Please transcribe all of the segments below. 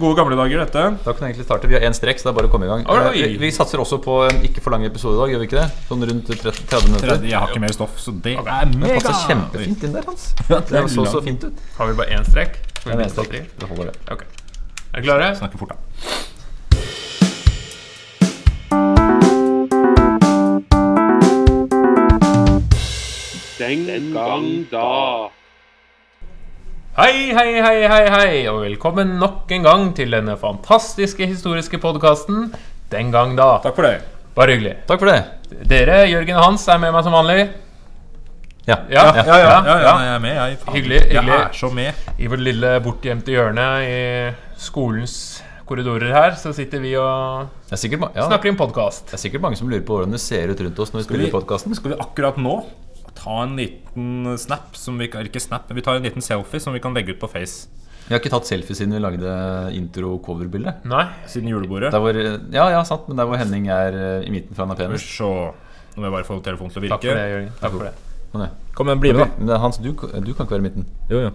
Gode gamle dager, dette. Da kan vi egentlig starte. Vi har én strekk, så det er bare å komme i gang. Oi. Eh, Vi, vi satser også på en ikke for lang episode i dag, gjør vi ikke det? Sånn rundt 30 30 minutter. Jeg har ikke mer stoff, så det er mega! Det passer kjempefint inn der, Hans. Det Det så så fint ut. Har vi bare én strekk? Det er en strekk. Det holder, det. Ok. Er dere klare? Snakker fort, da. Den gang da. Hei, hei, hei, hei, hei, og velkommen nok en gang til denne fantastiske historiske podkasten Den gang da. Takk for det. Bare hyggelig. Takk for det. Dere, Jørgen og Hans, er med meg som vanlig. Ja. Ja, Ja, ja, ja, ja, jeg er med. Jeg, faen. Hyggelig, hyggelig. Jeg er så med. I vårt lille bortgjemte hjørne i skolens korridorer her, så sitter vi og er sikkert, ja, snakker i en podkast. det er sikkert mange som lurer på hvordan det ser ut rundt oss når vi spiller podkasten. Skal vi akkurat nå ta en liten snap som vi kan- Ikke snap, men vi tar en liten selfie som vi kan legge ut på Face Vi har ikke tatt selfie siden vi lagde intro-cover-bildet. Nei? siden julebordet. Der hvor, ja, ja, sant, men der hvor Henning er eh, i midten fra er vi penest. se Nå må jeg bare få telefonen til å virke. Takk for det. Jørgen. Takk for det. Sånn. Kom igjen, bli med, da. Hans, du, du kan ikke være i midten. Jo, jo.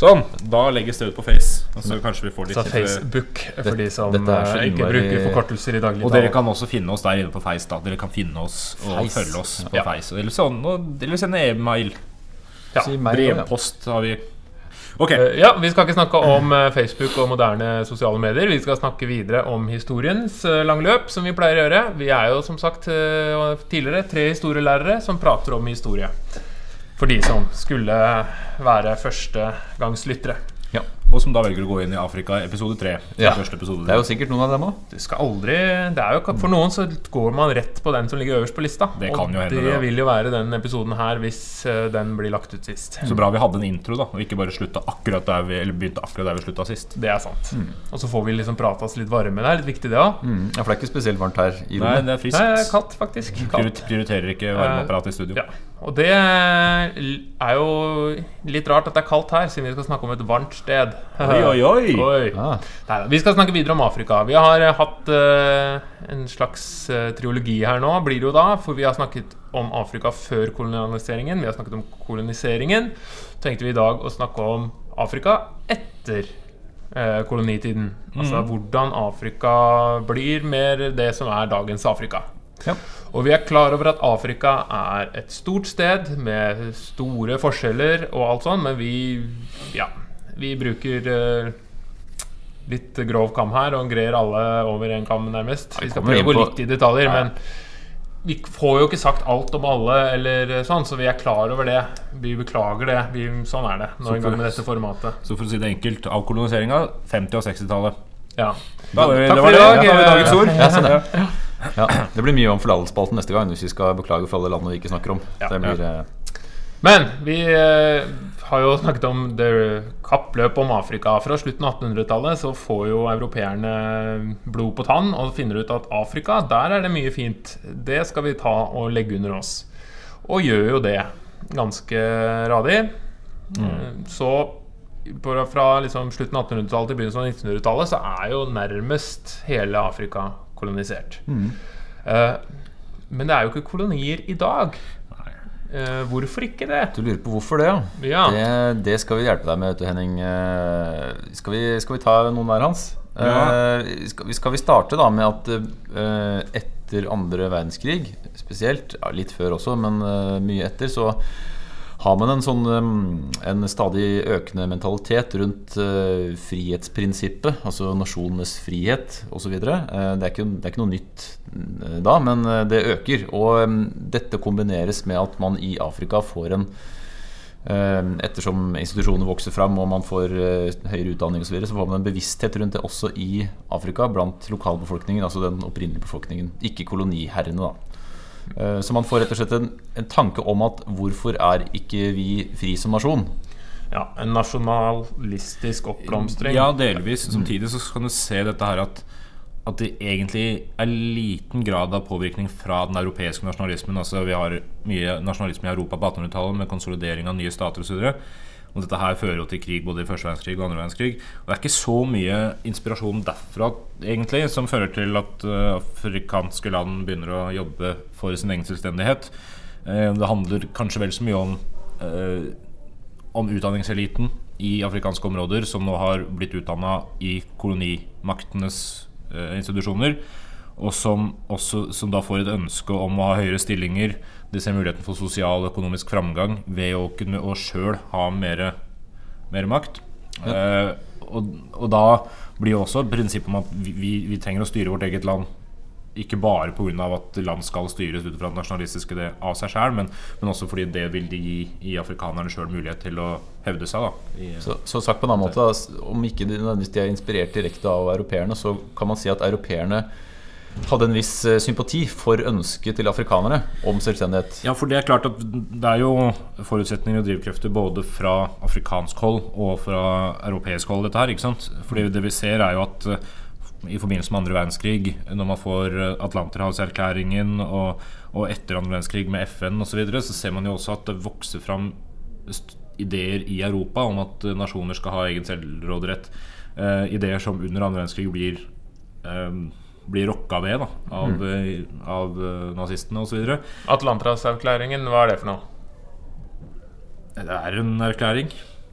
Sånn. Da legges det ut på Face. Og så kanskje vi får litt Så Facebook for de som eh, ikke bruker forkortelser i daglig Og dere kan også finne oss der inne på Face. da Dere kan finne oss og Feis. følge oss på Ja. Face. Eller, sånn, eller sende e-mail. Ja, Si meg ja. Brevpost har vi. Ok. Eh, Ja, Vi skal ikke snakke om eh, Facebook og moderne sosiale medier. Vi skal snakke videre om historiens eh, lange løp, som vi pleier å gjøre. Vi er jo som sagt eh, tidligere tre historielærere som prater om historie. For de som skulle være førstegangslyttere. Og som da velger å gå inn i Afrika episode tre. Ja. Første episode. Det er jo sikkert noen av dem òg. For noen så går man rett på den som ligger øverst på lista. Det kan og jo hende, det det, ja. vil jo være den episoden her hvis eh, den blir lagt ut sist. Så bra vi hadde en intro, da og ikke bare slutta akkurat der vi Eller begynte akkurat der vi slutta sist. Det er sant. Og så får vi liksom prate oss litt varme. Det er litt viktig, det òg. Mm. Ja, for det er ikke spesielt varmt her i Nei, det er friskt. Nei, det er kaldt, faktisk. Kaldt. Prioriterer ikke varmeapparat i studio. Ja, og det er jo litt rart at det er kaldt her, siden vi skal snakke om et varmt sted. Oi, oi, oi! Oi. Ah. Vi skal snakke videre om Afrika. Vi har eh, hatt uh, en slags uh, triologi her nå, blir det jo da. For vi har snakket om Afrika før kolonialiseringen. Vi har snakket om koloniseringen. Så tenkte vi i dag å snakke om Afrika etter uh, kolonitiden. Altså hvordan Afrika blir mer det som er dagens Afrika. Ja. Og vi er klar over at Afrika er et stort sted med store forskjeller og alt sånn, men vi ja, vi bruker uh, litt grov kam her og greier alle over en kam, nærmest. Ja, vi Vi skal prøve å gå litt i detaljer, Ja. men vi får jo ikke sagt alt om alle, eller sånn, så vi er klar over det. Vi beklager det. Vi, sånn er det nå en gang med dette formatet. Så for å si det enkelt, avkoloniseringa 50- og 60-tallet. Ja. Da da, Takk det for var i det. dag. Ja, da dagens ord. Ja, sånn, ja. Ja, det blir mye om forlatelsesspalten neste gang hvis vi skal beklage for alle landene vi ikke snakker om. Ja. det blir, eh, Men vi eh, har jo snakket om det kappløpet om Afrika. Fra slutten av 1800-tallet så får jo europeerne blod på tann og finner ut at Afrika, der er det mye fint. Det skal vi ta og legge under oss. Og gjør jo det ganske radig. Mm. Så fra liksom slutten av 1800-tallet til begynnelsen av 1900-tallet så er jo nærmest hele Afrika kolonisert. Eh, Men det er jo ikke kolonier i dag. Eh, hvorfor ikke det? Du lurer på hvorfor det, ja? Ja. Det, det skal vi hjelpe deg med, vet du, Henning. Eh, Skal vi, skal vi ta noen hver Hans? Ja. Eh, Skal, vi, skal vi starte da med at eh, etter andre verdenskrig, spesielt, ja, litt før også, men eh, mye etter, så har man en sånn eh, En stadig økende mentalitet rundt eh, frihetsprinsippet, altså nasjonenes frihet osv. Uh, det, er det er ikke noe nytt eh, da, men eh, det øker. Og eh, dette kombineres med at man i Afrika får en eh, Ettersom institusjoner vokser fram og man får eh, høyere utdanning osv., så, videre, så får man en bevissthet rundt det også i Afrika blant lokalbefolkningen, altså den opprinnelige befolkningen. Ikke koloniherrene, da. Eh, Så man får rett og slett en, en tanke om at hvorfor er ikke vi fri som nasjon? Ja, En nasjonalistisk oppblomstring. Ja, delvis. Samtidig så kan du se dette her at at det egentlig er liten grad av påvirkning fra den europeiske nasjonalismen. Altså Vi har mye nasjonalisme i Europa på 1800-tallet med konsolidering av nye stater osv. Og dette her fører jo til krig både i første verdenskrig og andre verdenskrig. Og det er ikke så mye inspirasjon derfra egentlig som fører til at eh, afrikanske land begynner å jobbe for sin egen selvstendighet. Eh, det handler kanskje vel så mye om, eh, om utdanningseliten i afrikanske områder som nå har blitt utdanna i kolonimaktenes institusjoner, og som, også, som da får et ønske om å ha høyere stillinger. De ser muligheten for sosial og økonomisk framgang ved å kunne å sjøl ha mer, mer makt. Eh, og, og da blir jo også prinsippet om at vi, vi, vi trenger å styre vårt eget land ikke bare pga. at land skal styres ut fra det nasjonalistiske det av seg sjøl, men, men også fordi det vil de gi, gi afrikanerne sjøl mulighet til å hevde seg. Da, i, Så, så sagt på en annen måte, om ikke de, de er inspirert direkte av europeerne, så kan man si at europeerne hadde en viss eh, sympati for ønsket til afrikanere om selvstendighet. Ja, for det er klart at det er jo forutsetninger og drivkrefter både fra afrikansk hold og fra europeisk hold, dette her. ikke sant? Fordi det vi ser, er jo at eh, i forbindelse med andre verdenskrig, når man får eh, Atlanterhavserklæringen og, og etter andre verdenskrig med FN osv., så, videre, så ser man jo også at det vokser fram ideer i Europa om at nasjoner skal ha egen selvråderett. Uh, ideer som under andre verdenskrig blir eh, blir rokka ved da, av, mm. av eh, nazistene osv. Atlanterhavserklæringen, hva er det for noe? Det er en erklæring.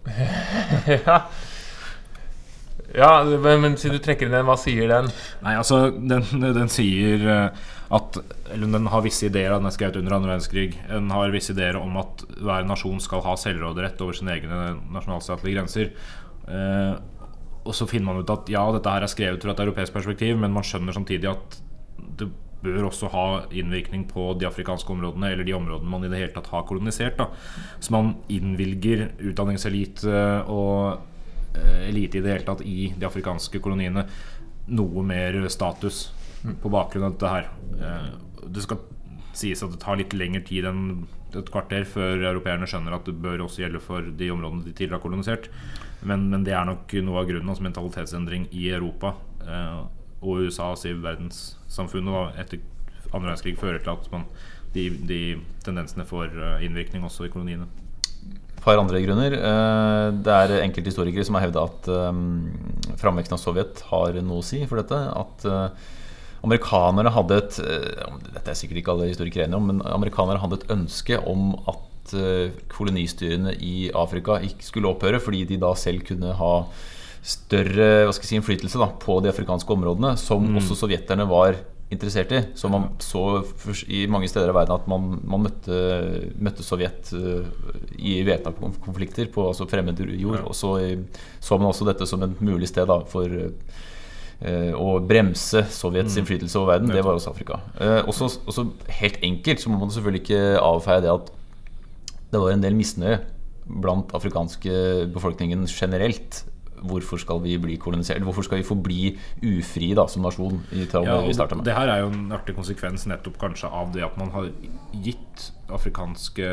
ja. ja, men, men siden du trekker inn den, hva sier den? Nei, altså, den, den sier eh, at Eller den har visse ideer, den er skrevet under andre verdenskrig. Den har visse ideer om at hver nasjon skal ha selvråderett over sine egne nasjonalstatlige grenser. Eh, og så finner man ut at ja, dette her er skrevet fra et europeisk perspektiv, men man skjønner samtidig at det bør også ha innvirkning på de afrikanske områdene, eller de områdene man i det hele tatt har kolonisert. Da. Så man innvilger utdanningselite og eh, elite i det hele tatt i de afrikanske koloniene noe mer status på bakgrunn av dette her. Eh, Det skal sies at det tar litt lengre tid enn et kvarter før europeerne skjønner at det bør også gjelde for de områdene de tidligere har kolonisert. Men, men det er nok noe av grunnen, altså mentalitetsendring i Europa eh, og USA, altså i verdenssamfunnet, da, etter andre verdenskrig fører til at man, de, de tendensene får eh, innvirkning også i koloniene. Et par andre grunner. Eh, Det er enkelte historikere som har hevda at um, framveksten av Sovjet har noe å si for dette. At eh, amerikanere hadde et eh, Dette er sikkert ikke alle historikere enige om, men amerikanere hadde et ønske om at eh, kolonistyrene i Afrika ikke skulle opphøre, fordi de da selv kunne ha større hva skal jeg si, innflytelse da, på de afrikanske områdene, som også sovjeterne var interessert i. Så man så i mange steder i verden at man, man møtte, møtte Sovjet eh, i væpna konflikter på altså fremmed jord. Og så så man også dette som et mulig sted da, for eh, å bremse Sovjets innflytelse over verden. Det var også Afrika. Eh, også, også helt enkelt så må man selvfølgelig ikke avfeie det at det var en del misnøye blant afrikanske befolkningen generelt. Hvorfor skal vi bli kolonisert? Hvorfor skal vi forbli ufri da, som nasjon? Ja, det her er jo en artig konsekvens nettopp kanskje av det at man har gitt afrikanske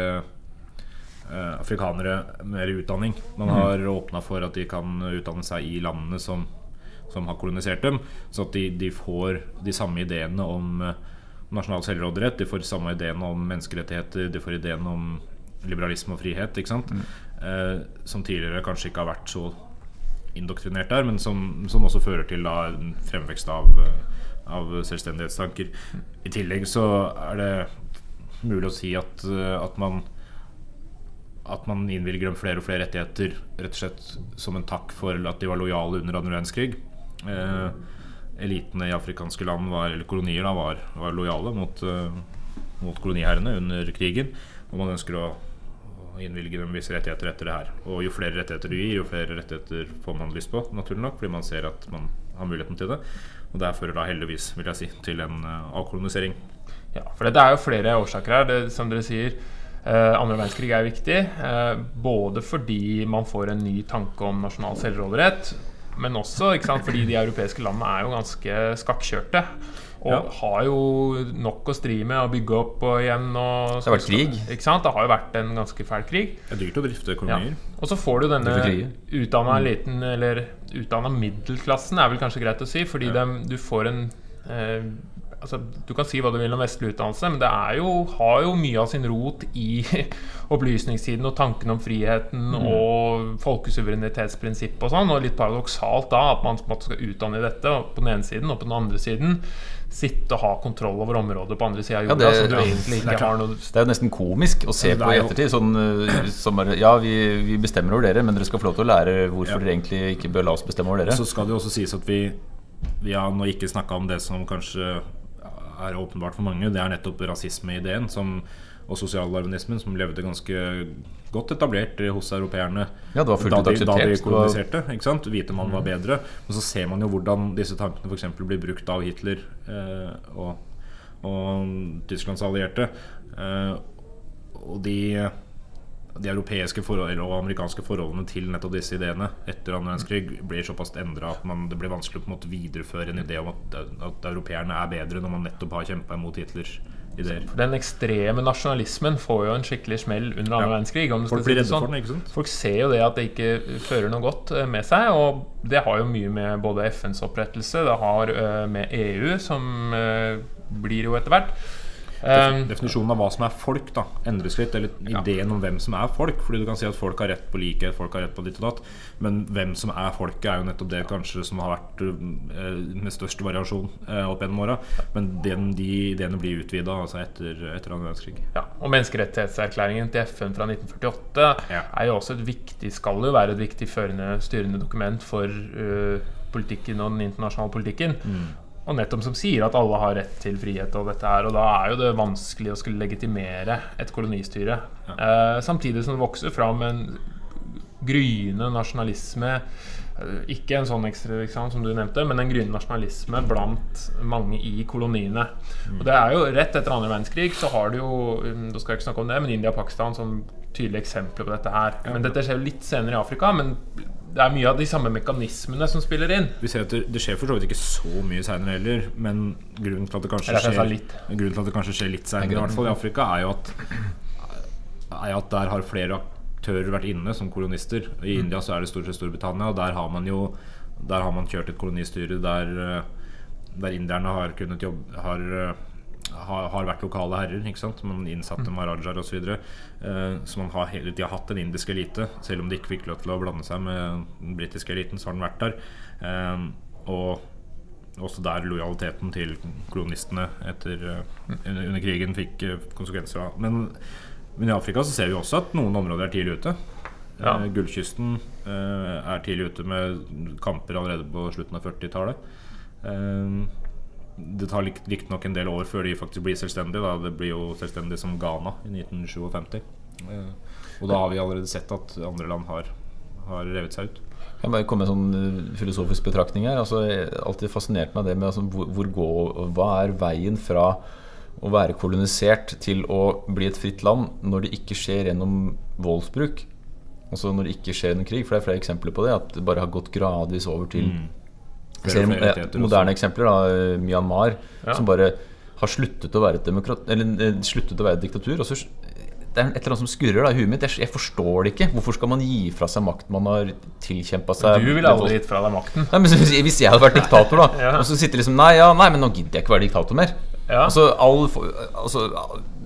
eh, afrikanere mer utdanning. Man Mhm. har åpna for at de kan utdanne seg i landene som, som har kolonisert dem. Så at de, de får de samme ideene om eh, nasjonal selvråderett, de får de samme ideene om menneskerettigheter, de får ideene om liberalisme og frihet, ikke sant? Mm. Eh, som tidligere kanskje ikke har vært så indoktrinert der, men som, som også fører til da, en fremvekst av, eh, av selvstendighetstanker. I tillegg så er det mulig å si at, eh, at man at man innvilger dem flere og flere rettigheter rett og slett som en takk for at de var lojale under andre verdenskrig. Eh, elitene i afrikanske land, var, eller kolonier, da, var, var lojale mot, uh, mot koloniherrene under krigen. Og man ønsker å, å innvilge dem visse rettigheter etter det her. Og jo flere rettigheter du gir, jo flere rettigheter får man lyst på, naturlig nok, fordi man ser at man har muligheten til det. Og det fører da heldigvis, vil jeg si, til en eh, avkolonisering. Ja, for det er jo flere årsaker her. Det, som dere sier, eh, andre verdenskrig er viktig. Eh, både fordi man får en ny tanke om nasjonal selvråderett, men også sant, fordi de europeiske landene er jo ganske skakkjørte. Og Ja. har jo nok å stri med å bygge opp og igjen. Og, Det har vært krig. Ikke sant? Det har jo vært en ganske fæl krig. Det er dyrt å drifte Ja. kolonier. Og så får du denne utdanna eliten, eller utdanna middelklassen, er vel kanskje greit å si, fordi dem- du får en eh, altså, Du kan si hva du vil om vestlig utdannelse, men det er jo, har jo mye av sin rot i opplysningstiden og tanken om friheten Mm. og folkesuverenitetsprinsippet og sånn. Og litt paradoksalt da at man skal utdanne i dette på den ene siden, og på den andre siden sitte og ha kontroll over området på andre sida av jorda, det- ja, egentlig det er Det er jo nesten komisk å se Ja, på i er ettertid. Sånn, eh, som bare, ja, vi, vi bestemmer over dere, men dere skal få lov til å lære hvorfor Ja. dere egentlig ikke bør la oss bestemme over dere. Så skal det jo også sies at vi Vi har nå ikke snakka om det som kanskje er åpenbart for mange. Det er nettopp rasismeideen som, og sosialdarwinismen, som levde ganske godt etablert hos europeerne Ja, det var fullt da, de, da. Mm. de koloniserte. Ikke sant? Hvite mann var bedre. Men så ser man jo hvordan disse tankene f.eks. blir brukt av Hitler eh, og, og Tysklands allierte. Eh, og de de europeiske forhold, og amerikanske forholdene til nettopp disse ideene etter annen verdenskrig blir såpass endra at man, det blir vanskelig å videreføre en idé om at, at europeerne er bedre når man nettopp har kjempa imot Hitlers ideer. Den ekstreme nasjonalismen får jo en skikkelig smell under annen Ja. verdenskrig. Folk blir redde sånn. for den, ikke sant? Folk ser jo det at det ikke fører noe godt eh, med seg, og det har jo mye med både FNs opprettelse, det har eh, med EU, som eh, blir jo etter hvert. Um, Definisjonen av hva som er folk, da endres litt. Eller ideen om hvem som er folk. Fordi du kan si at folk har rett på likhet, folk har rett på ditt og datt. Men hvem som er folket, er jo nettopp det kanskje som har vært eh, med størst variasjon eh, opp gjennom åra. Men den, de ideene blir utvida altså etter, etter annen verdenskrig. ja, og menneskerettighetserklæringen til FN fra 1948 Ja. er jo også et viktig, skal jo være et viktig førende, styrende dokument for uh, politikken og den internasjonale politikken. Og nettopp som sier at alle har rett til frihet og dette her. Og da er jo det vanskelig å skulle legitimere et kolonistyre. Eh, samtidig som det vokser fram en gryende nasjonalisme. eh, Ikke en sånn ekstra liksom, som du nevnte, men en gryende nasjonalisme blant mange i koloniene. Og det er jo Rett etter andre verdenskrig så har du jo Da skal jeg ikke snakke om det, men India og Pakistan som tydelige eksempler på dette her. Men dette skjer jo litt senere i Afrika. Men det er mye av de samme mekanismene som spiller inn. Vi ser at det, det skjer for så vidt ikke så mye seinere heller, men grunnen til at det kanskje skjer. Grunnen til at det kanskje skjer litt seinere, i hvert fall i Afrika, er jo at er at der har flere aktører vært inne som kolonister. I India så er det stort sett Storbritannia, og der har man jo Der har man kjørt et kolonistyre der, eh, der inderne har kunnet jobbe har, eh, har, har vært lokale herrer. ikke sant? Man innsatte maharajaer osv. Så. Eh, så man har hele tida hatt en indisk elite. Selv om de ikke fikk lov til å blande seg med den britiske eliten, så har den vært der. Eh, og også der lojaliteten til kolonistene etter, eh, under, under krigen fikk eh, konsekvenser. av. Men, men i Afrika så ser vi også at noen områder er tidlig ute. Ja. Eh, Gullkysten eh, er tidlig ute med kamper allerede på slutten av 40-tallet. Eh, det tar riktignok en del år før de faktisk blir selvstendige. Da. Det blir jo selvstendig som Ghana i 1957. Eh, og da har vi allerede sett at andre land har, har revet seg ut. Jeg bare komme med en sånn eh, filosofisk betraktning her. Altså, alltid fascinert meg det med altså, hvor, hvor gå, Hva er veien fra å være kolonisert til å bli et fritt land når det ikke skjer gjennom voldsbruk? Altså når det ikke skjer en krig, for det er flere eksempler på det. At det bare har gått gradvis over til Mm. Jeg ser eh, moderne også. eksempler, da, Myanmar, Ja. som bare har sluttet å være et demokrat Eller eh, sluttet å være et diktatur. Og så det er et eller annet som skurrer da, i huet mitt. Jeg, forstår det ikke. Hvorfor skal man gi fra seg makt man har tilkjempa seg? Du ville aldri gitt fra deg makten. Nei, men Hvis jeg hadde vært diktator, da Ja. og så sitter liksom Nei, ja, nei, men nå gidder jeg ikke være diktator mer. Ja. Altså, all, altså,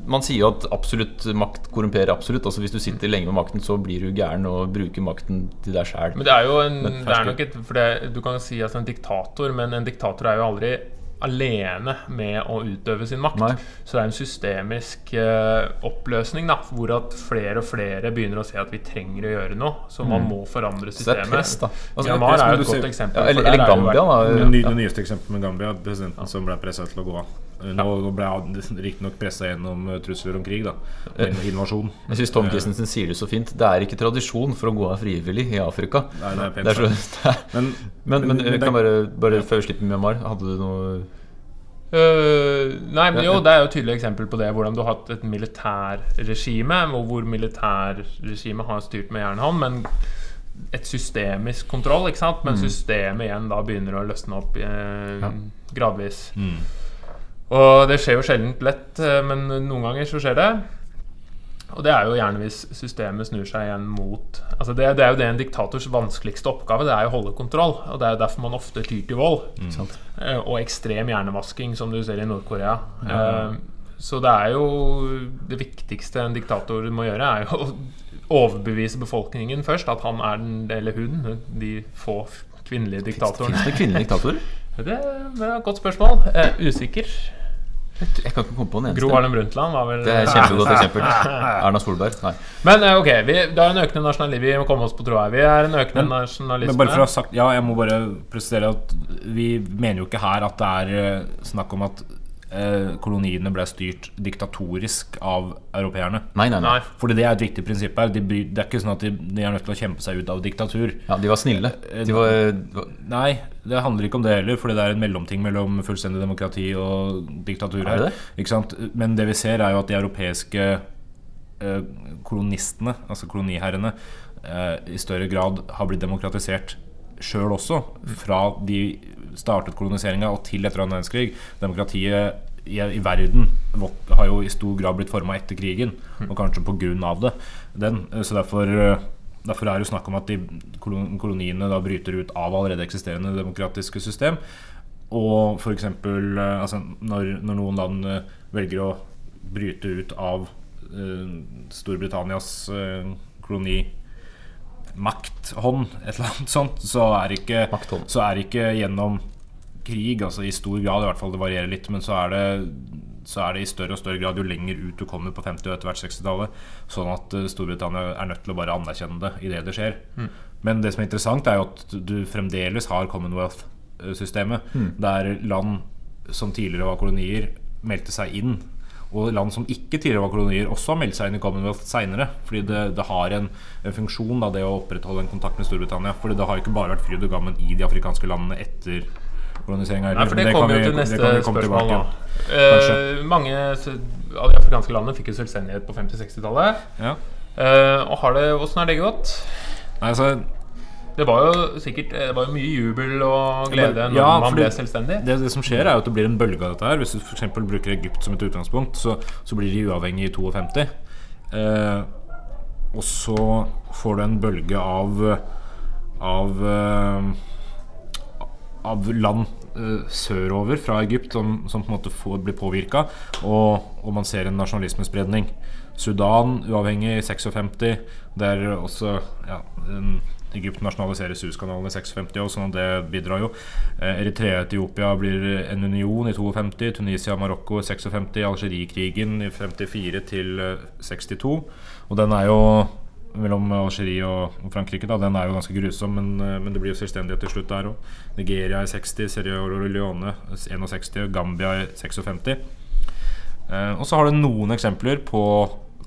man sier jo at absolutt makt korrumperer absolutt. Altså Hvis du sitter lenge med makten, så blir du gæren og bruker makten til deg sjæl. Men det er jo en, det er nok et for det, Du kan si at en diktator, men en diktator er jo aldri alene med å utøve sin makt. Nei. Så det er en systemisk uh, oppløsning da hvor at flere og flere begynner å se at vi trenger å gjøre noe. Så man må forandre Mm. Så er systemet. press. Altså, Myanmar er jo et ser- godt eksempel. Ja, eller, eller er Gambia, da. Det, nyeste eksempelet med Gambia, presidenten som ble pressa til å gå av. Nå ble han riktignok pressa gjennom eh, trusler om krig, da. Og invasjon. Jeg syns Tom Christensen sier det så fint. Det er ikke tradisjon for å gå av frivillig i Afrika. Nei, det er pent Det er så, det er, Men, men, men, men kan bare, bare før vi slipper Myanmar, hadde du noe Uh, nei, men jo, det er jo et tydelig eksempel på det. Hvordan du har hatt et militærregime, og hvor militærregimet har styrt med jernhånd, men et systemisk kontroll, ikke sant? Men systemet igjen da begynner å løsne opp eh, Ja. gradvis. mm. Og det skjer jo sjelden lett, eh, men noen ganger så skjer det. Og det er jo gjerne hvis systemet snur seg igjen mot Altså det, det er jo det en diktators vanskeligste oppgave. Det er jo å holde kontroll. Og det er jo derfor man ofte tyr til vold. Sant? Eh, Og ekstrem hjernevasking, som du ser i Nord-Korea. Ja. Så det er jo Det viktigste en diktator må gjøre, er jo å overbevise befolkningen først at han er den, eller hun, de få kvinnelige diktatorene. Fins det kvinnelige diktatorer? Det er et godt spørsmål. Eh, usikker. Jeg kan ikke komme på en eneste. Gro Harlem Brundtland var vel Det er kjempegodt eksempel. Erna Solberg? Nei. Men eh, ok, vi, det er en økende nasjonalisme. Vi må komme oss på tråd her. Vi er en økende Men- nasjonalisme. Men bare for å ha sagt Ja, jeg må bare presisere at vi mener jo ikke her at det er eh, snakk om at eh, koloniene ble styrt diktatorisk av europeerne. Nei, nei, nei. Fordi det er et viktig prinsipp her. De det er ikke sånn at de, de er nødt til å kjempe seg ut av diktatur. Ja, de var snille. De var, Nei, det handler ikke om det heller, fordi det er en mellomting mellom fullstendig demokrati og diktatur Er her. det? Ikke sant? Men det vi ser, er jo at de europeiske eh, kolonistene, altså koloniherrene, eh, i større grad har blitt demokratisert sjøl også. Fra de startet koloniseringa og til etter annen verdenskrig. Demokratiet i, i verden har jo i stor grad blitt forma etter krigen, og kanskje av det. Den, eh, så derfor eh, Derfor er det jo snakk om at de koloniene da bryter ut av allerede eksisterende demokratiske system. Og f.eks. Altså, når, når noen land eh, velger å bryte ut av uh, Storbritannias eh, kolonimakthånd, et eller annet sånt, så er ikke, så er ikke gjennom krig, altså i stor grad i hvert fall, det varierer litt, men så er det så er det i større og større grad jo lenger ut du kommer på 50- og etter hvert 60-tallet. Sånn at eh, Storbritannia er nødt til å bare anerkjenne det idet det skjer. Men det som er interessant, er jo at du fremdeles har Commonwealth-systemet. Der land som tidligere var kolonier, meldte seg inn. Og land som ikke tidligere var kolonier, også har meldt seg inn i Commonwealth seinere. Fordi det, det har en, en funksjon, da, det å opprettholde en kontakt med Storbritannia. Fordi det har ikke bare vært fryd og gammen i de afrikanske landene etter koloniseringa. Nei, for det kommer jo til neste spørsmål. da. Eh, Mange av de afrikanske landene fikk jo selvstendighet på 50-60-tallet. Ja. Eh, og har det, åssen har det gått? Nei, altså, Det var jo sikkert Det var jo mye jubel og glede når Ja, man ble selvstendig. det, det som skjer, er jo at det blir en bølge av dette her. Hvis du f.eks. bruker Egypt som et utgangspunkt, så, så blir de uavhengige i 52. Eh, og så får du en bølge av av eh, av land eh, sørover fra Egypt som, som på en måte får, blir påvirka, og, og man ser en nasjonalismespredning. Sudan uavhengig i 56. Det er også ja, en- Egypt nasjonaliserer Suezkanalen i 56 og sånn at det bidrar jo. Eh, Eritrea og Etiopia blir en union i 52. Tunisia og Marokko i 56. Algerikrigen i 54 til eh, 62. Og den er jo mellom Algerie og Frankrike. Da. Den er jo ganske grusom, men, eh, men det blir jo selvstendighet til slutt der òg. Nigeria i 60, Sierra Leone 61, Gambia i 56. Eh, og så har du noen eksempler på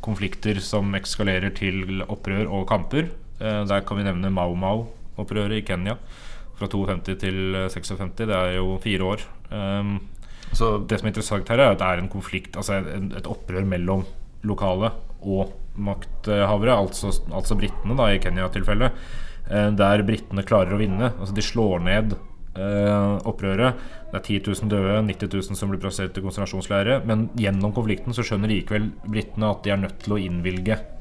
konflikter som ekskalerer til opprør og kamper. Eh, der kan vi nevne Mau Mau-opprøret i Kenya fra 52 til eh, 56. Det er jo fire år. Um, Så det som er interessant her, er at det er en konflikt, altså et opprør mellom lokale og makthavere, altså, altså britene da, i Kenya-tilfellet, eh, der britene klarer å vinne. Altså De slår ned eh, opprøret. Det er 10 000 døde, 90 000 som blir plassert i konsentrasjonsleirer. Men gjennom konflikten så skjønner likevel britene at de er nødt til å innvilge eh,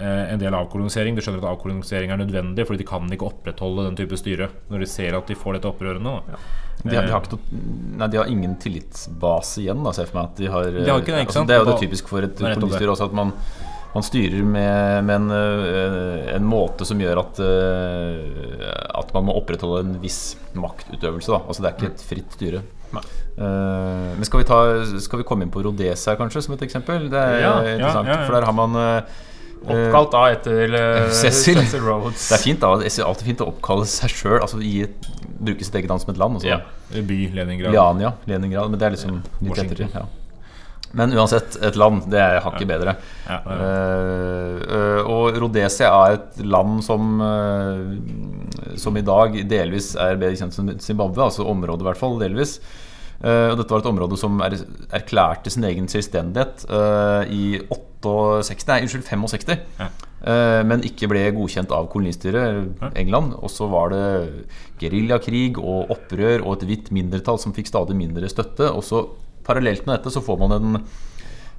en del avkolonisering. De skjønner at avkolonisering er nødvendig, fordi de kan ikke opprettholde den type styre når de ser at de får dette opprøret nå. Ja. de har, de, har ikke noe, nei, de har ingen tillitsbase igjen, da, ser jeg for meg. At de har, De har ikke altså, det er jo det typisk for et kommuniststyre også, at man, man styrer med, med en, øh, en måte som gjør at, øh, at man må opprettholde en viss maktutøvelse. Da. Altså Det er ikke et fritt styre. Nei. Eh, men skal vi, ta, skal vi komme inn på Rhodesia kanskje, som et eksempel? Det er Ja, interessant, ja, for der har man Oppkalt da etter Cecil. Cecil. Rhodes. Det er fint da, det er alltid fint å oppkalle seg sjøl, altså et, bruke sitt eget navn som et land. Altså. Ja. By Leningrad. Liania, Leningrad, men det er liksom litt lettere. Ja. Men uansett, et land, det er hakket bedre. Ja, ja. ja. Uh, og Rhodesia er et land som uh, Som i dag delvis er bedre kjent som Zimbabwe, altså området i hvert fall, delvis. Uh, og dette var et område som er, erklærte sin egen selvstendighet i i 68, nei, unnskyld, 65. Ja. Eh, men ikke ble godkjent av kolonistyret England. Og så var det geriljakrig og opprør og et hvitt mindretall som fikk stadig mindre støtte. Og så parallelt med dette så får man en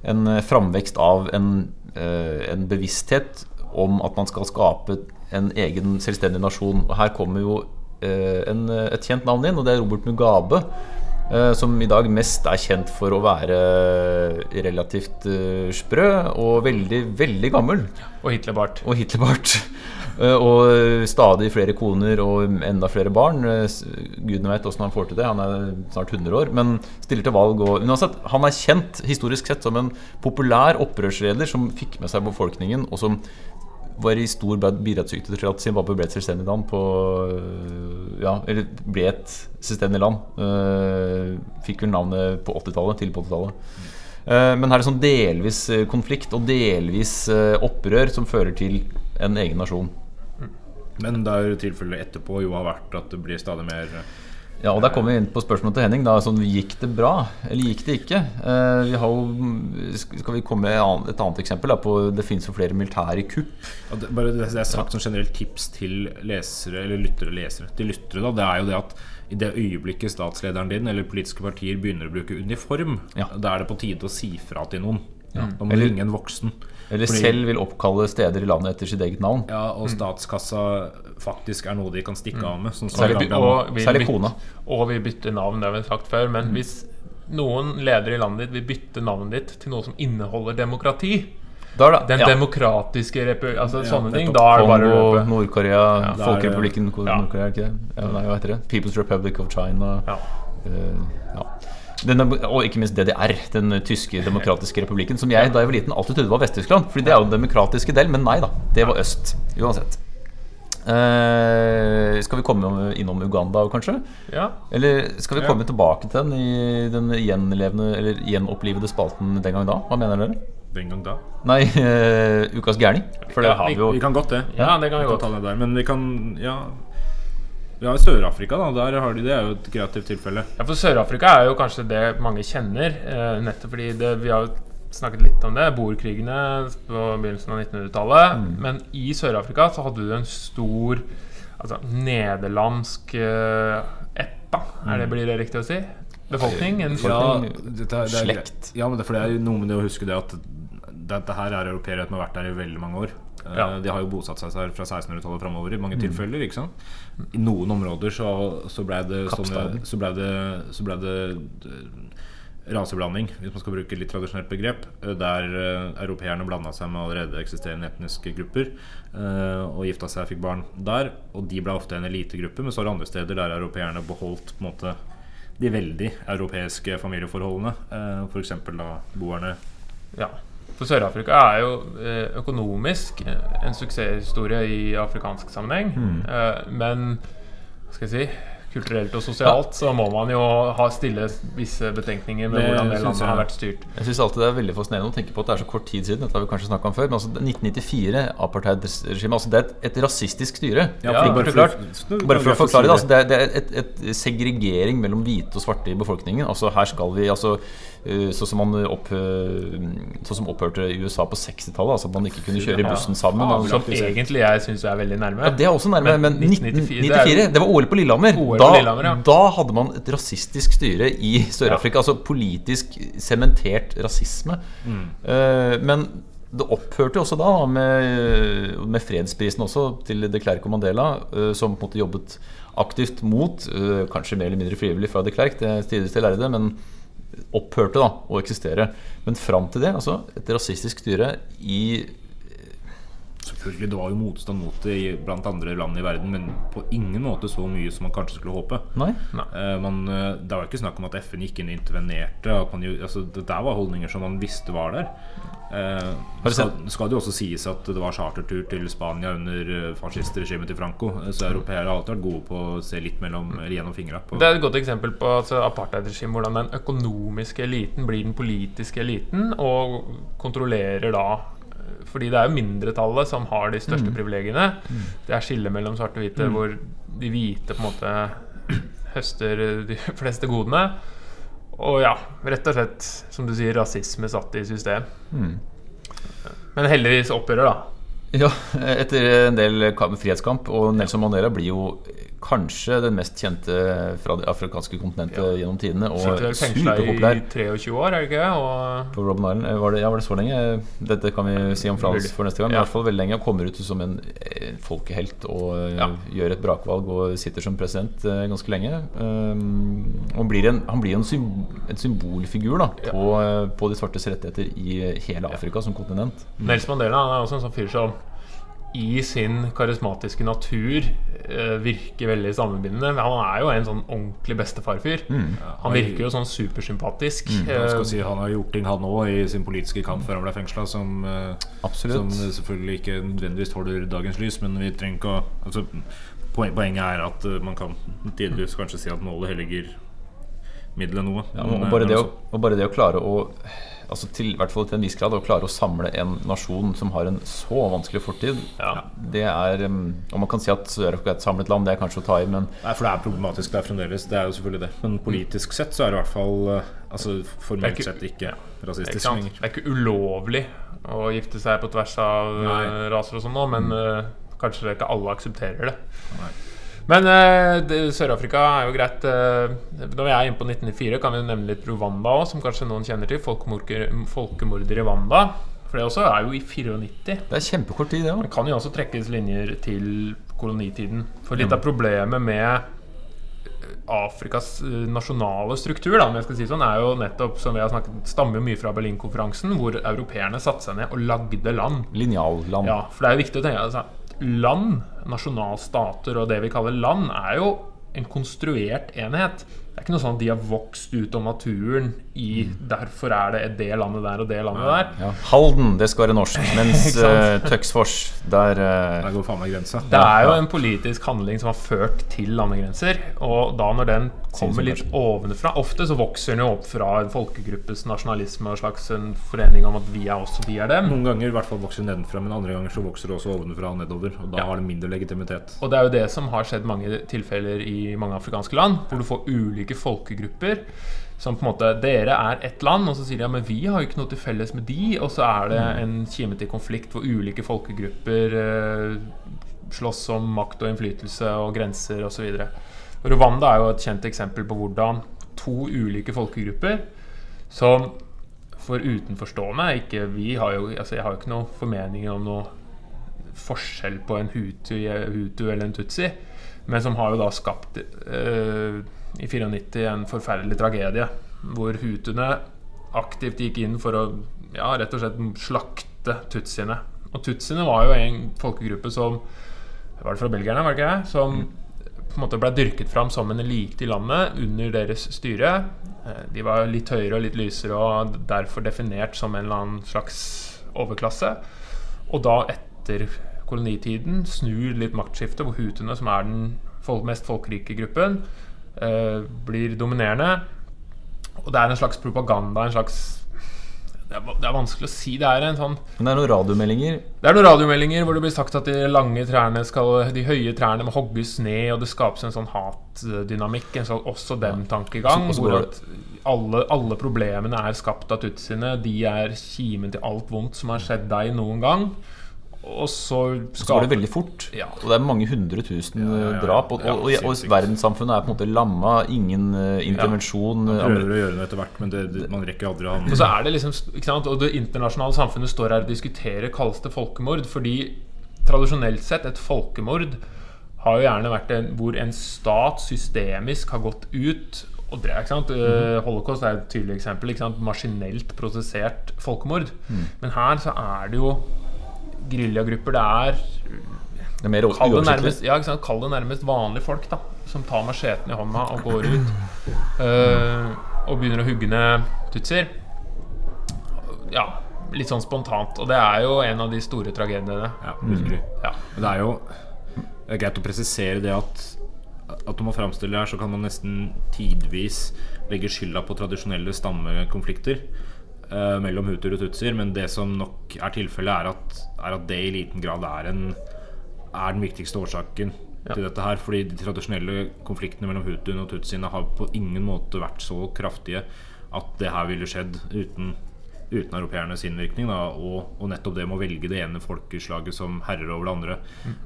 en framvekst av en, eh, en bevissthet om at man skal skape en egen selvstendig nasjon. Og her kommer jo eh, en, et kjent navn inn, og det er Robert Mugabe. Eh, Som i dag mest er kjent for å være relativt eh, sprø og veldig, veldig gammel. Og Hitlerbart. Og Hitlerbart. Eh, Og stadig flere koner og enda flere barn. Eh, Gudene vet åssen han får til det. Han er snart 100 år, men stiller til valg. Og, uansett, han er kjent historisk sett som en populær opprørsleder som fikk med seg befolkningen, og som var i stor grad bidragsyter til at Zimbabwe ble et selvstendig land på øh, Ja, eller ble et selvstendig land. Eh, Fikk vel navnet på 80-tallet, tidlig på 80-tallet. Eh, Men her er det sånn delvis konflikt og delvis opprør som fører til en egen nasjon. Men der tilfellet etterpå jo har vært at det blir stadig mer Ja, og Der kommer vi inn på spørsmålet til Henning. Da, sånn, Gikk det bra, eller gikk det ikke? Eh, vi har jo, skal vi komme med et annet- eksempel? Da, på, det finnes jo flere militære kupp. Ja, det, bare det, det er sagt som generelt tips til lesere, eller lyttere, og lesere, til lyttere, da, det er jo det at i det øyeblikket statslederen din eller politiske partier begynner å bruke uniform, Ja. da er det på tide å si fra til noen. Da må du ringe en voksen. Eller Fordi- selv vil oppkalle steder i landet etter sitt eget navn. Ja, og statskassa faktisk er noe de kan stikke av med. Sånn Særlig Og vi- og vi Særlig kona. Og vi bytter navn, det har vi sagt før. Men hvis noen ledere i landet ditt vil bytte navnet ditt til noe som inneholder demokrati, Da er det den ja, demokratiske republikk altså Ja, sånne ting, da er det bare Kongo. Nord-Korea, da er Folkerepublikken Ja. Nord-Korea, ikke det? Ja, nei, hva heter det? People's Republic of China. Ja. Uh, ja. Den, og ikke minst DDR, den tyske demokratiske republikken, som jeg da jeg var liten alltid trodde var Vest-Tyskland. Fordi det er jo den demokratiske del, men nei da. Det var øst. Uansett. Uh, skal vi komme innom Uganda, kanskje? Ja. Eller skal vi Ja. komme tilbake til den i den gjenlevende, eller gjenopplivede spalten den gang da? Hva mener dere? Den gang da. Nei, uh, Ukas gærning. For det Ja, har vi jo Vi kan godt det. Ja, det kan vi Vi kan godt. ta det der. Men vi kan Ja. Vi har Sør-Afrika, da. Der har de, det er jo et kreativt tilfelle. Ja, for Sør-Afrika er jo kanskje det mange kjenner, eh, nettopp fordi det, vi har jo snakket litt om det, boerkrigene på begynnelsen av 1900-tallet. Men i Sør-Afrika så hadde du en stor altså, nederlandsk eh, ett, da. Er det, blir det riktig å si? Befolkning? En Ja. dette det er Slekt. Ja, men det, for det er jo noe med det å huske det at dette her er europeere som har vært der i veldig mange år. Eh, Ja. De har jo bosatt seg her fra 1600-tallet framover i mange tilfeller. ikke sant? I noen områder så, så blei det så ble det, så ble det eh, raseblanding, hvis man skal bruke et litt tradisjonelt begrep, eh, der eh, europeerne blanda seg med allerede eksisterende etniske grupper eh, og gifta seg og fikk barn der. Og de ble ofte en elitegruppe, men så er det andre steder der europeerne beholdt på en måte de veldig europeiske familieforholdene. Eh, F.eks. da boerne Ja. For Sør-Afrika er jo eh, økonomisk eh, en suksesshistorie i afrikansk sammenheng. Mm. men hva skal jeg si kulturelt og sosialt så må man jo ha stille visse betenkninger med Det hvordan det landet har vært styrt. Jeg synes alltid det er veldig fascinerende å tenke på at det er så kort tid siden. Dette har vi kanskje snakket om før Men altså 1994, apartheidregimet altså Det er et, et rasistisk styre. Ja, fordi, bare for- bare for å forklare det, altså, det er, det er et, et segregering mellom hvite og svarte i befolkningen. Altså Her skal vi altså Sånn som opp, eh, Sånn som opphørte i USA på 60-tallet. Altså at man ikke kunne kjøre i bussen sammen. Ja, Som egentlig jeg syns er veldig nærme. ja, det er også nærme, men, Men 1994 1994, det, var OL på Lillehammer. OL da, ja. da hadde man et rasistisk styre i Sør-Afrika. Altså politisk sementert rasisme. Eh, men det opphørte jo også da med, med fredsprisen også til de Klerk og Mandela, uh, som på en måte jobbet aktivt mot, uh, kanskje mer eller mindre frivillig fra de Klerk, det til lærde, men opphørte da å eksistere. Men fram til det, altså et rasistisk styre i Selvfølgelig, Det var jo motstand mot det blant andre land i verden, men på ingen måte så mye som man kanskje skulle håpe. Nei? Nei. man, eh, det var jo ikke snakk om at FN gikk inn og intervenerte. At man, jo- altså, det der var holdninger som man visste var der. Eh, skal, skal det jo også sies at det var chartertur til Spania under eh, fascistregimet til Franco. Eh, Så europeere har alltid vært gode på å se litt mellom, eller gjennom fingra. på- Det er et godt eksempel på altså, apartheidregimet. Hvordan den økonomiske eliten blir den politiske eliten og kontrollerer da Fordi det er jo mindretallet som har de største privilegiene. Det er skillet mellom svarte og hvite, hvor de hvite på en måte høster de fleste godene. Og ja, rett og slett, som du sier, rasisme satt i system. Men heldigvis opphører, da. Ja, etter en del frihetskamp. Og Nelson Mandela blir jo kanskje den mest kjente fra det afrikanske kontinentet gjennom tidene. Og fengsla i superpopulær. 23 år, er det ikke? Og På Robben Island eh, var det, ja, var det så lenge? Dette kan vi si om Frans for neste gang. Men Ja. i hvert fall veldig lenge. Han kommer ut som en eh, folkehelt og eh, Ja. gjør et brakvalg og sitter som president eh, ganske lenge. Um, og blir en, han blir en, sym en symbolfigur da, på, eh, på de svartes rettigheter i hele Afrika som kontinent. Nels Mandela han er også en sånn fyr som i sin karismatiske natur eh, virker veldig sammenbindende. Men han er jo en sånn ordentlig bestefarfyr. Han virker jo sånn supersympatisk. Eh, skal si Han har gjort ting, han òg, i sin politiske kamp før han ble fengsla, som, eh, som selvfølgelig ikke nødvendigvis tåler dagens lys. Men vi trenger ikke å altså, poen- Poenget er at eh, man kan tidligvis kanskje si at målet helliger middelet noe. Ja, Men, og, eh, bare det å, og bare det å klare å Altså til, i hvert fall til en viss grad Å klare å samle en nasjon som har en så vanskelig fortid, Ja. det er um, Og man kan si at Sør-Afrika er et samlet land, det er kanskje å ta i, men Nei, for det er problematisk der fremdeles. Det er jo selvfølgelig det. Men politisk sett så er det i hvert fall eh, Altså formelt ikke- sett ikke Ikke rasistisk lenger. Det er ikke ulovlig å gifte seg på tvers av Nei. eh, raser og sånn nå, men eh, kanskje ikke alle aksepterer det. Nei. Men uh, Sør-Afrika er jo greit. Uh, når vi er inne på 1994, kan vi nevne litt Rwanda òg, som kanskje noen kjenner til. Folkemorder, i Rwanda. For det også er jo i 94. det er kjempekort tid, det òg. Det kan jo også trekkes linjer til kolonitiden. For litt av problemet med Afrikas eh, nasjonale struktur da, om jeg skal si sånn, er jo nettopp som vi har snakket, stammer mye fra Berlinkonferansen, hvor europeerne satte seg ned og lagde land. Linjalland. Ja, For det er jo viktig å tenke altså, Land, nasjonalstater og det vi kaller land, er jo en konstruert enhet. Det er ikke noe sånn at de har vokst ut av naturen i Derfor er det det landet der og det landet der. Ja. Halden, det skal være norsk. Mens uh, Tøksfors, der uh, Der går faen meg grensa. Det er jo en politisk handling som har ført til landegrenser. Og da når den kommer litt ovenfra Ofte så vokser den jo opp fra en folkegruppes nasjonalisme og slags en forening om at vi er oss og de er dem. Noen ganger i hvert fall vokser den nedenfra, men andre ganger så vokser det også ovenfra og nedover. Og da Ja. har det mindre legitimitet. Og det er jo det som har skjedd mange tilfeller i mange afrikanske land, hvor du får ulike folkegrupper som på en måte Dere er ett land, og så sier de ja, men vi har jo ikke noe til felles med de, og så er det en kime til konflikt hvor ulike folkegrupper eh, slåss om makt og innflytelse og grenser osv. Rwanda er jo et kjent eksempel på hvordan to ulike folkegrupper som for utenforstående ikke, vi har jo, altså Jeg har jo ikke noen formeninger om noe forskjell på en hutu, hutu eller en tutsi, men som har jo da skapt eh, i 94 en forferdelig tragedie, hvor hutuene aktivt gikk inn for å ja, rett og slett slakte tutsiene. Og tutsiene var jo en folkegruppe som Var det fra belgierne, var det ikke jeg? Som på en måte ble dyrket fram som en elite i landet under deres styre. Eh, De var litt høyere og litt lysere og derfor definert som en eller annen slags overklasse. Og da etter kolonitiden snur litt maktskiftet, hvor hutuene, som er den mest folkerike gruppen, blir dominerende. Og det er en slags propaganda, en slags det er, det er vanskelig å si. Det er en sånn Men det er noen radiomeldinger. det er noen radiomeldinger hvor det blir sagt at de lange trærne skal De høye trærne må hogges ned, og det skapes en sånn hatdynamikk. En sånn også dem-tankegang. Hvor at alle, alle problemene er skapt av tutsiene. De er kimen til alt vondt som har skjedd deg noen gang. Og så Så går det veldig fort. Ja. Og det er mange hundre tusen ja, ja. eh, drap. Og, og, og, og verdenssamfunnet er på en måte lamma. Ingen eh, intervensjon. Man eh, prøver å gjøre noe etter hvert, men det, det, man rekker aldri å Og så er det liksom ikke sant? Og det internasjonale samfunnet står her og diskuterer kalles det folkemord. Fordi tradisjonelt sett, et folkemord har jo gjerne vært en, hvor en stat systemisk har gått ut og drev. ikke sant? Mm. Holocaust er et tydelig eksempel. Ikke sant? Maskinelt prosessert folkemord. Men her så er det jo geriljagrupper. Det er Det er mer Kall det, nærmest, ja, ikke sant? Kall det nærmest vanlige folk da som tar macheten i hånda og går ut uh, og begynner å hugge ned tutsier. Ja, litt sånn spontant. Og det er jo en av de store tragediene. Ja, virkelig. Ja. Det er jo det er greit å presisere det at At når man framstiller det her, så kan man nesten tidvis legge skylda på tradisjonelle stammekonflikter eh, mellom hutuer og tutsier, men det som nok er tilfellet, er er at det i liten grad er, en, er den viktigste årsaken Ja. til dette her. Fordi de tradisjonelle konfliktene mellom hutuene og tutsiene har på ingen måte vært så kraftige at det her ville skjedd uten uten europeernes innvirkning. Da, og, og nettopp det med å velge det ene folkeslaget som herrer over det andre.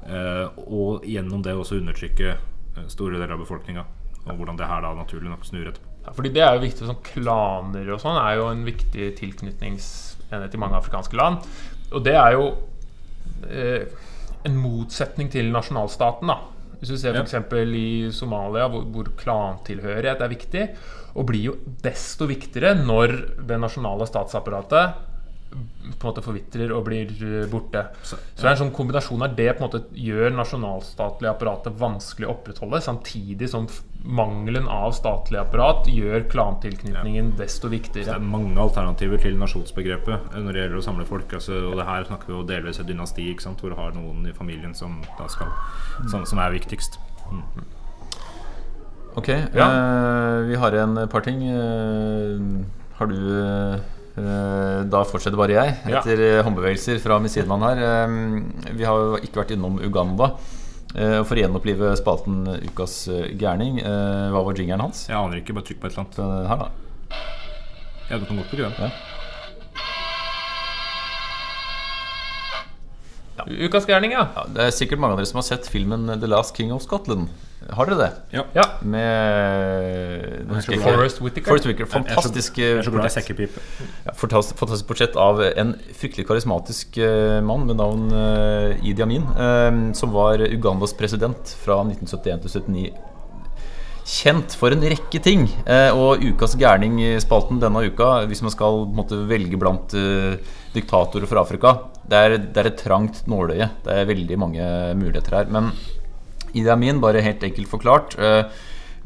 Eh, og gjennom det også undertrykke store deler av befolkninga. Og hvordan det her da naturlig nok snur etterpå. Ja, fordi det er jo viktig sånn Klaner og sånn er jo en viktig tilknytningsenhet i mange afrikanske land. Og det er jo eh, en motsetning til nasjonalstaten. da Hvis du ser f.eks. i Somalia, hvor, hvor klantilhørighet er viktig, og blir jo desto viktigere når det nasjonale statsapparatet på en måte forvitrer og blir eh, borte. Så det er en sånn kombinasjon av det på en måte gjør nasjonalstatlige apparatet vanskelig å opprettholde, samtidig som mangelen av statlig apparat gjør klantilknytningen desto viktigere Det er mange alternativer til nasjonsbegrepet når det gjelder å samle folk. Altså, og det her snakker vi jo delvis et dynasti, ikke sant? hvor du har noen i familien som, da skal, som, som er viktigst. Ok, eh, vi har en par ting. Eh, har du eh, Da fortsetter bare jeg, etter ja. håndbevegelser fra min sidemann her. Eh, vi har jo ikke vært innom Uganda. Eh, for å gjenopplive spalten Ukas eh, gærning, eh, hva var jingeren hans? Jeg aner ikke, bare trykk på et eller annet. Her, da. Ja, du kan godt bruke den. Ja. Ukas gærning, ja. Ja, det er sikkert mange av dere som har sett filmen The Last King of Scotland. Har dere det? Ja. ja. Med Forest Whittaker. Forrest Whitaker. Forrest Whitaker. Jeg er så- Fantastisk Jeg er så glad i sekkepipe. Ja, fantastisk, fantastisk portrett av en fryktelig karismatisk eh, mann med navn eh, Idi Amin, eh, som var Ugandas president fra 1971 til 1979. Kjent for en rekke ting. Eh, og Ukas gærning-spalten denne uka, hvis man skal måte, velge blant eh, diktatorer fra Afrika, det er, det er et trangt nåløye. Det er veldig mange muligheter her. Men Idi Amin, bare helt enkelt forklart, eh,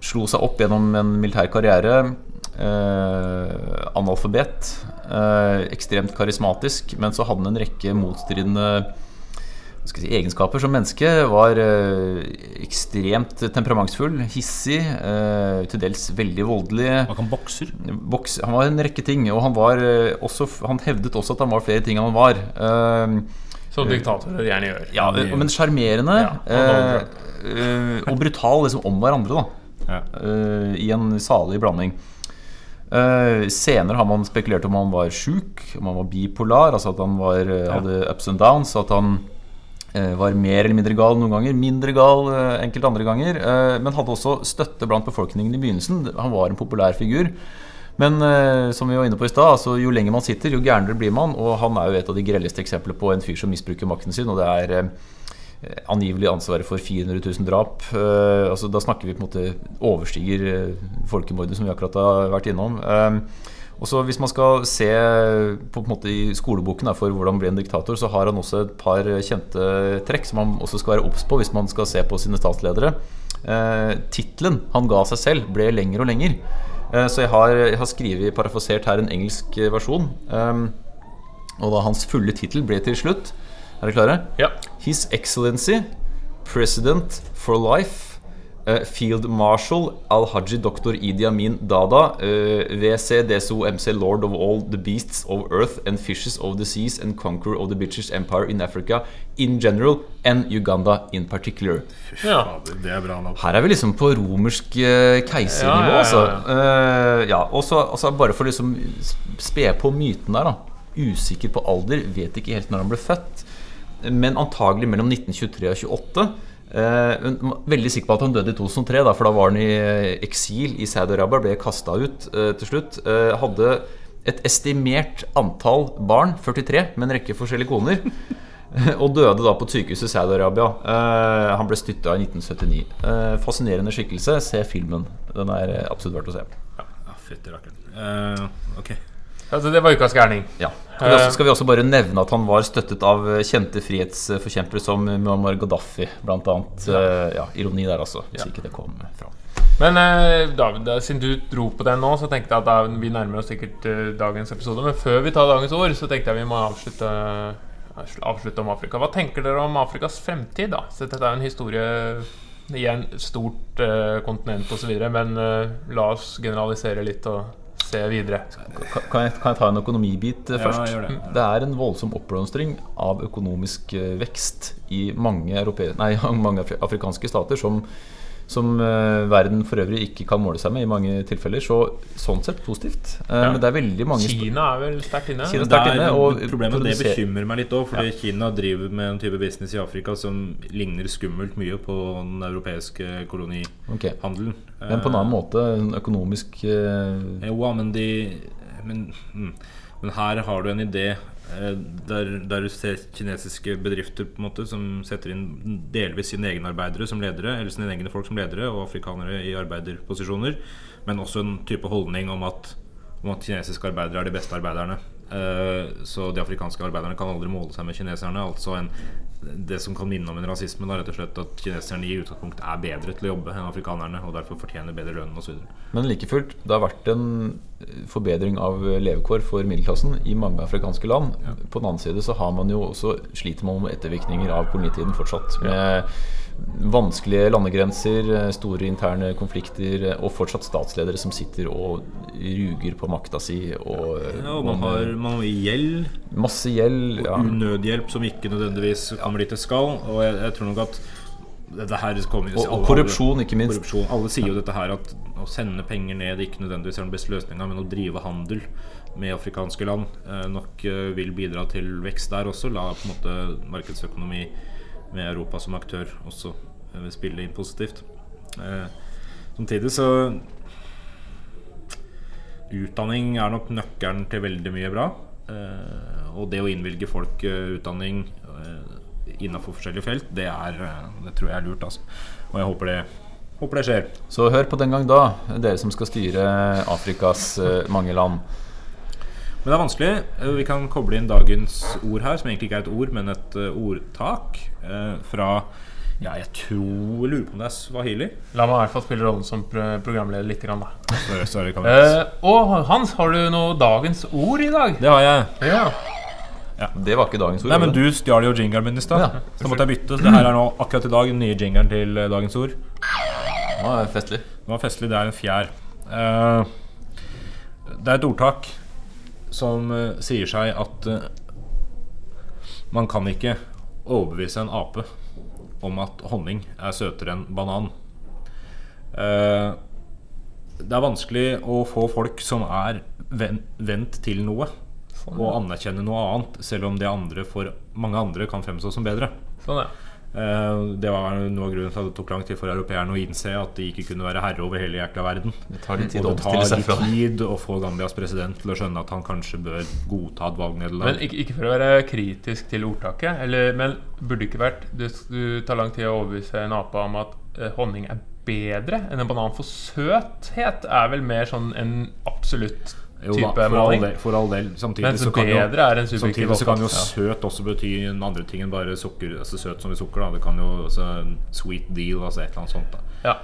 slo seg opp gjennom en militær karriere. Eh, analfabet. Eh, ekstremt karismatisk. Men så hadde han en rekke motstridende si, egenskaper som menneske. Var eh, ekstremt temperamentsfull, hissig, eh, til dels veldig voldelig. Var han bokser. Boks, han var en rekke ting, og han, var, eh, også, han hevdet også at han var flere ting enn han var. Eh, Som diktatorer gjerne gjør. ja, men sjarmerende Ja, eh, eh, og brutal liksom om hverandre, da. Ja. Eh, I en salig blanding. Uh, senere har man spekulert om han var sjuk, om han var bipolar, altså at han var, hadde ups and downs. At han var mer eller mindre gal noen ganger, mindre gal eh, enkelte andre ganger. eh, men hadde også støtte blant befolkningen i begynnelsen. Han var en populær figur. Men eh, som vi var inne på i sted, altså, jo lenger man sitter, jo gærnere blir man. Og han er jo et av de grelleste eksemplene på en fyr som misbruker makten sin. Og det er eh, angivelig ansvaret for 400 000 drap. Eh, altså, da snakker vi på en måte overstiger eh, folkemordet som vi akkurat har vært innom. Og så Hvis man skal se på, en måte i skoleboken for hvordan bli en diktator, så har han også et par kjente trekk som man også skal være obs på hvis man skal se på sine statsledere. Eh, Tittelen han ga seg selv, ble lenger og lenger. Eh, så jeg har, jeg har skrevet parafrasert her en engelsk versjon. Eh, og da hans fulle tittel ble til slutt Er dere klare? Ja. His Excellency, President for Life, Field Marshal Al-Haji Dr. Idi Amin Dada, eh, VC DSO MC Lord of all the beasts of earth and fishes of the seas and conqueror of the British Empire in Africa in general and Uganda in particular. ja. Det er bra navn. Her er vi liksom på romersk eh, keisernivå, Ja, ja, ja, altså. Eh, ja, og så altså bare for å liksom spe på myten der, da. Usikker på alder, vet ikke helt når han ble født. Men antagelig mellom 1923 og 28. Eh, veldig sikker på at han døde i 2003, da, for da var han i eh, eksil i Saudi-Arabia. Ble kasta ut eh, til slutt. Hadde et estimert antall barn, 43, med en rekke forskjellige koner. Og døde da på et sykehus i Saudi-Arabia. Han ble styrta i 1979. Eh, fascinerende skikkelse. Se filmen. Den er absolutt verdt å se. Ja, fytti rakkeren. Uh, ok. Altså, det var ukas gærning. Ja. Skal vi, også, skal vi også bare nevne at han var støttet av eh, kjente frihetsforkjempere som Muammar Gaddafi, blant annet. Eh, ja, ironi der, altså. Hvis Ja. ikke det kom fram. Men eh, David, siden du dro på den nå, så tenkte jeg at da, vi nærmer oss sikkert eh, dagens episode. Men før vi tar dagens ord, så tenkte jeg vi må avslutte, avslutte om Afrika. Hva tenker dere om Afrikas fremtid, da? Så dette er jo en historie i en stort eh, kontinent osv., men eh, la oss generalisere litt og se videre. Kan, jeg, kan jeg ta en økonomibit først? Ja, først? gjør det. det er en voldsom oppblomstring av økonomisk eh, vekst i mange, mange afrikanske stater som, som eh, verden for øvrig ikke kan måle seg med i mange tilfeller. Så sånn sett positivt. Eh, Ja. Men det er veldig mange Kina er vel sterkt inne? Kina- Det sterkt er, inne, og problemet det bekymrer meg litt òg, fordi Kina driver med en type business i Afrika som ligner skummelt mye på den europeiske kolonihandelen. Okay. Men på en annen måte, en økonomisk eh, Jo, men de men, mm, men her har du en idé eh, der, der du ser kinesiske bedrifter på en måte som setter inn delvis sine egne arbeidere som ledere, eller sine egne folk som ledere, og afrikanere i arbeiderposisjoner, men også en type holdning om at, om at kinesiske arbeidere er de beste arbeiderne. Eh, så de afrikanske arbeiderne kan aldri måle seg med kineserne. Altså en, det som kan minne om en rasisme, da, rett og slett at kineserne i utgangspunkt er bedre til å jobbe enn afrikanerne, og derfor fortjener bedre lønn osv. Men like fullt, det har vært en eh, forbedring av levekår for middelklassen i mange afrikanske land. På den annen side så har man jo også sliter man med ettervirkninger av kolonitiden fortsatt. Med vanskelige landegrenser, eh, store interne konflikter eh, og fortsatt statsledere som sitter og ruger på makta si. Og, eh, Ja, og man har, man har gjeld. masse gjeld. Ja. unødhjelp som ikke nødvendigvis kommer dit det skal. Og jeg, jeg tror nok at dette her kommer Og, og korrupsjon, ikke minst. korrupsjon. Alle sier jo dette her at å sende penger ned ikke nødvendigvis er den beste løsninga, men å drive handel med afrikanske land nok vil bidra til vekst der også. La på en måte markedsøkonomi med Europa som aktør også vil spille inn positivt. Eh, samtidig så Utdanning er nok nøkkelen til veldig mye bra. Eh, og det å innvilge folk eh, utdanning uh, innafor forskjellige felt, det, er, eh, det tror jeg er lurt. Altså. Og jeg håper det, håper det skjer. Så hør på den gang da, dere som skal styre Afrikas eh, mange land. Men det er vanskelig. Eh, Vi kan koble inn dagens ord her, som egentlig ikke er et ord, men et eh, ordtak eh, fra ja, jeg tror jeg lurer på om det er swahili. La meg i hvert fall spille rollen som programleder litt. Grann, da. Sorry, sorry, kan Eh, og Hans, har du noe dagens ord i dag? Det har jeg. Ja. Det var ikke dagens ord. Nei, men? Du stjal jo jingeren min i stad. Ja. Så måtte jeg bytte. Så det her er nå akkurat i dag den nye jingeren til dagens ord. Ja, det er festlig. Det var festlig. Det er en fjær. Uh, det er et ordtak som eh, sier seg at eh, man kan ikke overbevise en ape om at honning er søtere enn banan. Eh, det er vanskelig å få folk som er ven- vent til noe, og anerkjenne noe annet, selv om det andre for mange andre kan fremstå som bedre. Sånn, ja. Eh, Det var noe av grunnen til at det tok lang tid for europeerne å innse at de ikke kunne være herre over hele jækla verden. Det tar litt tid Og det tar litt tid å få Gambias president til å skjønne at han kanskje bør godta et Men valgnederlag. ikke, ikke for å være kritisk til ordtaket, eller, men burde det ikke vært Det du tar lang tid å overbevise en ape om at eh, honning er bedre enn en banan, for søthet er vel mer sånn en absolutt Jo type da, for all del. For all del. Samtidig, Mens så kan jo, er en samtidig så kan jo søt også bety en andre ting enn bare sukker. Altså søt som i sukker. Da. Det kan jo altså, Sweet deal, altså et eller annet sånt. Da. Ja.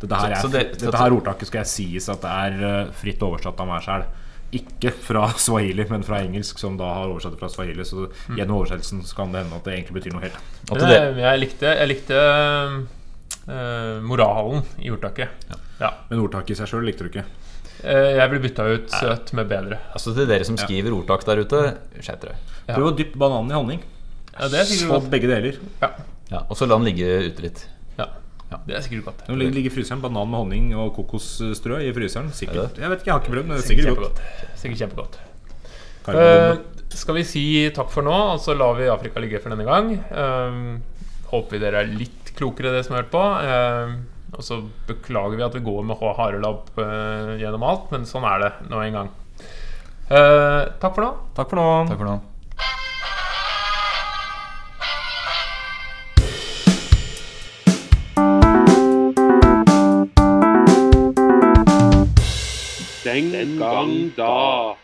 Dette her, er, Så- så det- dette her ordtaket skal jeg sies at det er eh, fritt oversatt av meg sjæl. Ikke fra swahili, men fra engelsk, som da har oversatt det fra swahili. Så Mm. gjennom oversettelsen så kan det hende at det egentlig betyr noe helt Men det, jeg, likte, jeg likte uh, moralen i ordtaket. Ja. Men ordtaket i seg sjøl likte du ikke. Eh, jeg blir bytta ut søt med bedre. altså til dere som skriver ordtak der ute, skjerp dere. Ja. Prøv å dyppe bananen i honning. Ja, det er sikkert godt. begge deler. Ja. Ja, og så la den ligge ute litt. Ja. Ja. Det er sikkert godt. Nå ligger ligger i fryseren banan med honning og kokosstrø i fryseren. Er Sikkert. Jeg vet ikke, jeg har ikke prøvd, men det er Sikkert sikkert godt. Sikkert kjempegodt. Eh, skal vi si takk for nå, og så lar vi Afrika ligge for denne gang. Uh, håper vi dere er litt klokere, det som har hørt på. Eh, og så beklager vi at vi går med H- harelabb uh, gjennom alt, men sånn er det nå en gang. Uh, takk for nå. Takk for nå. Takk for nå. Den gang da.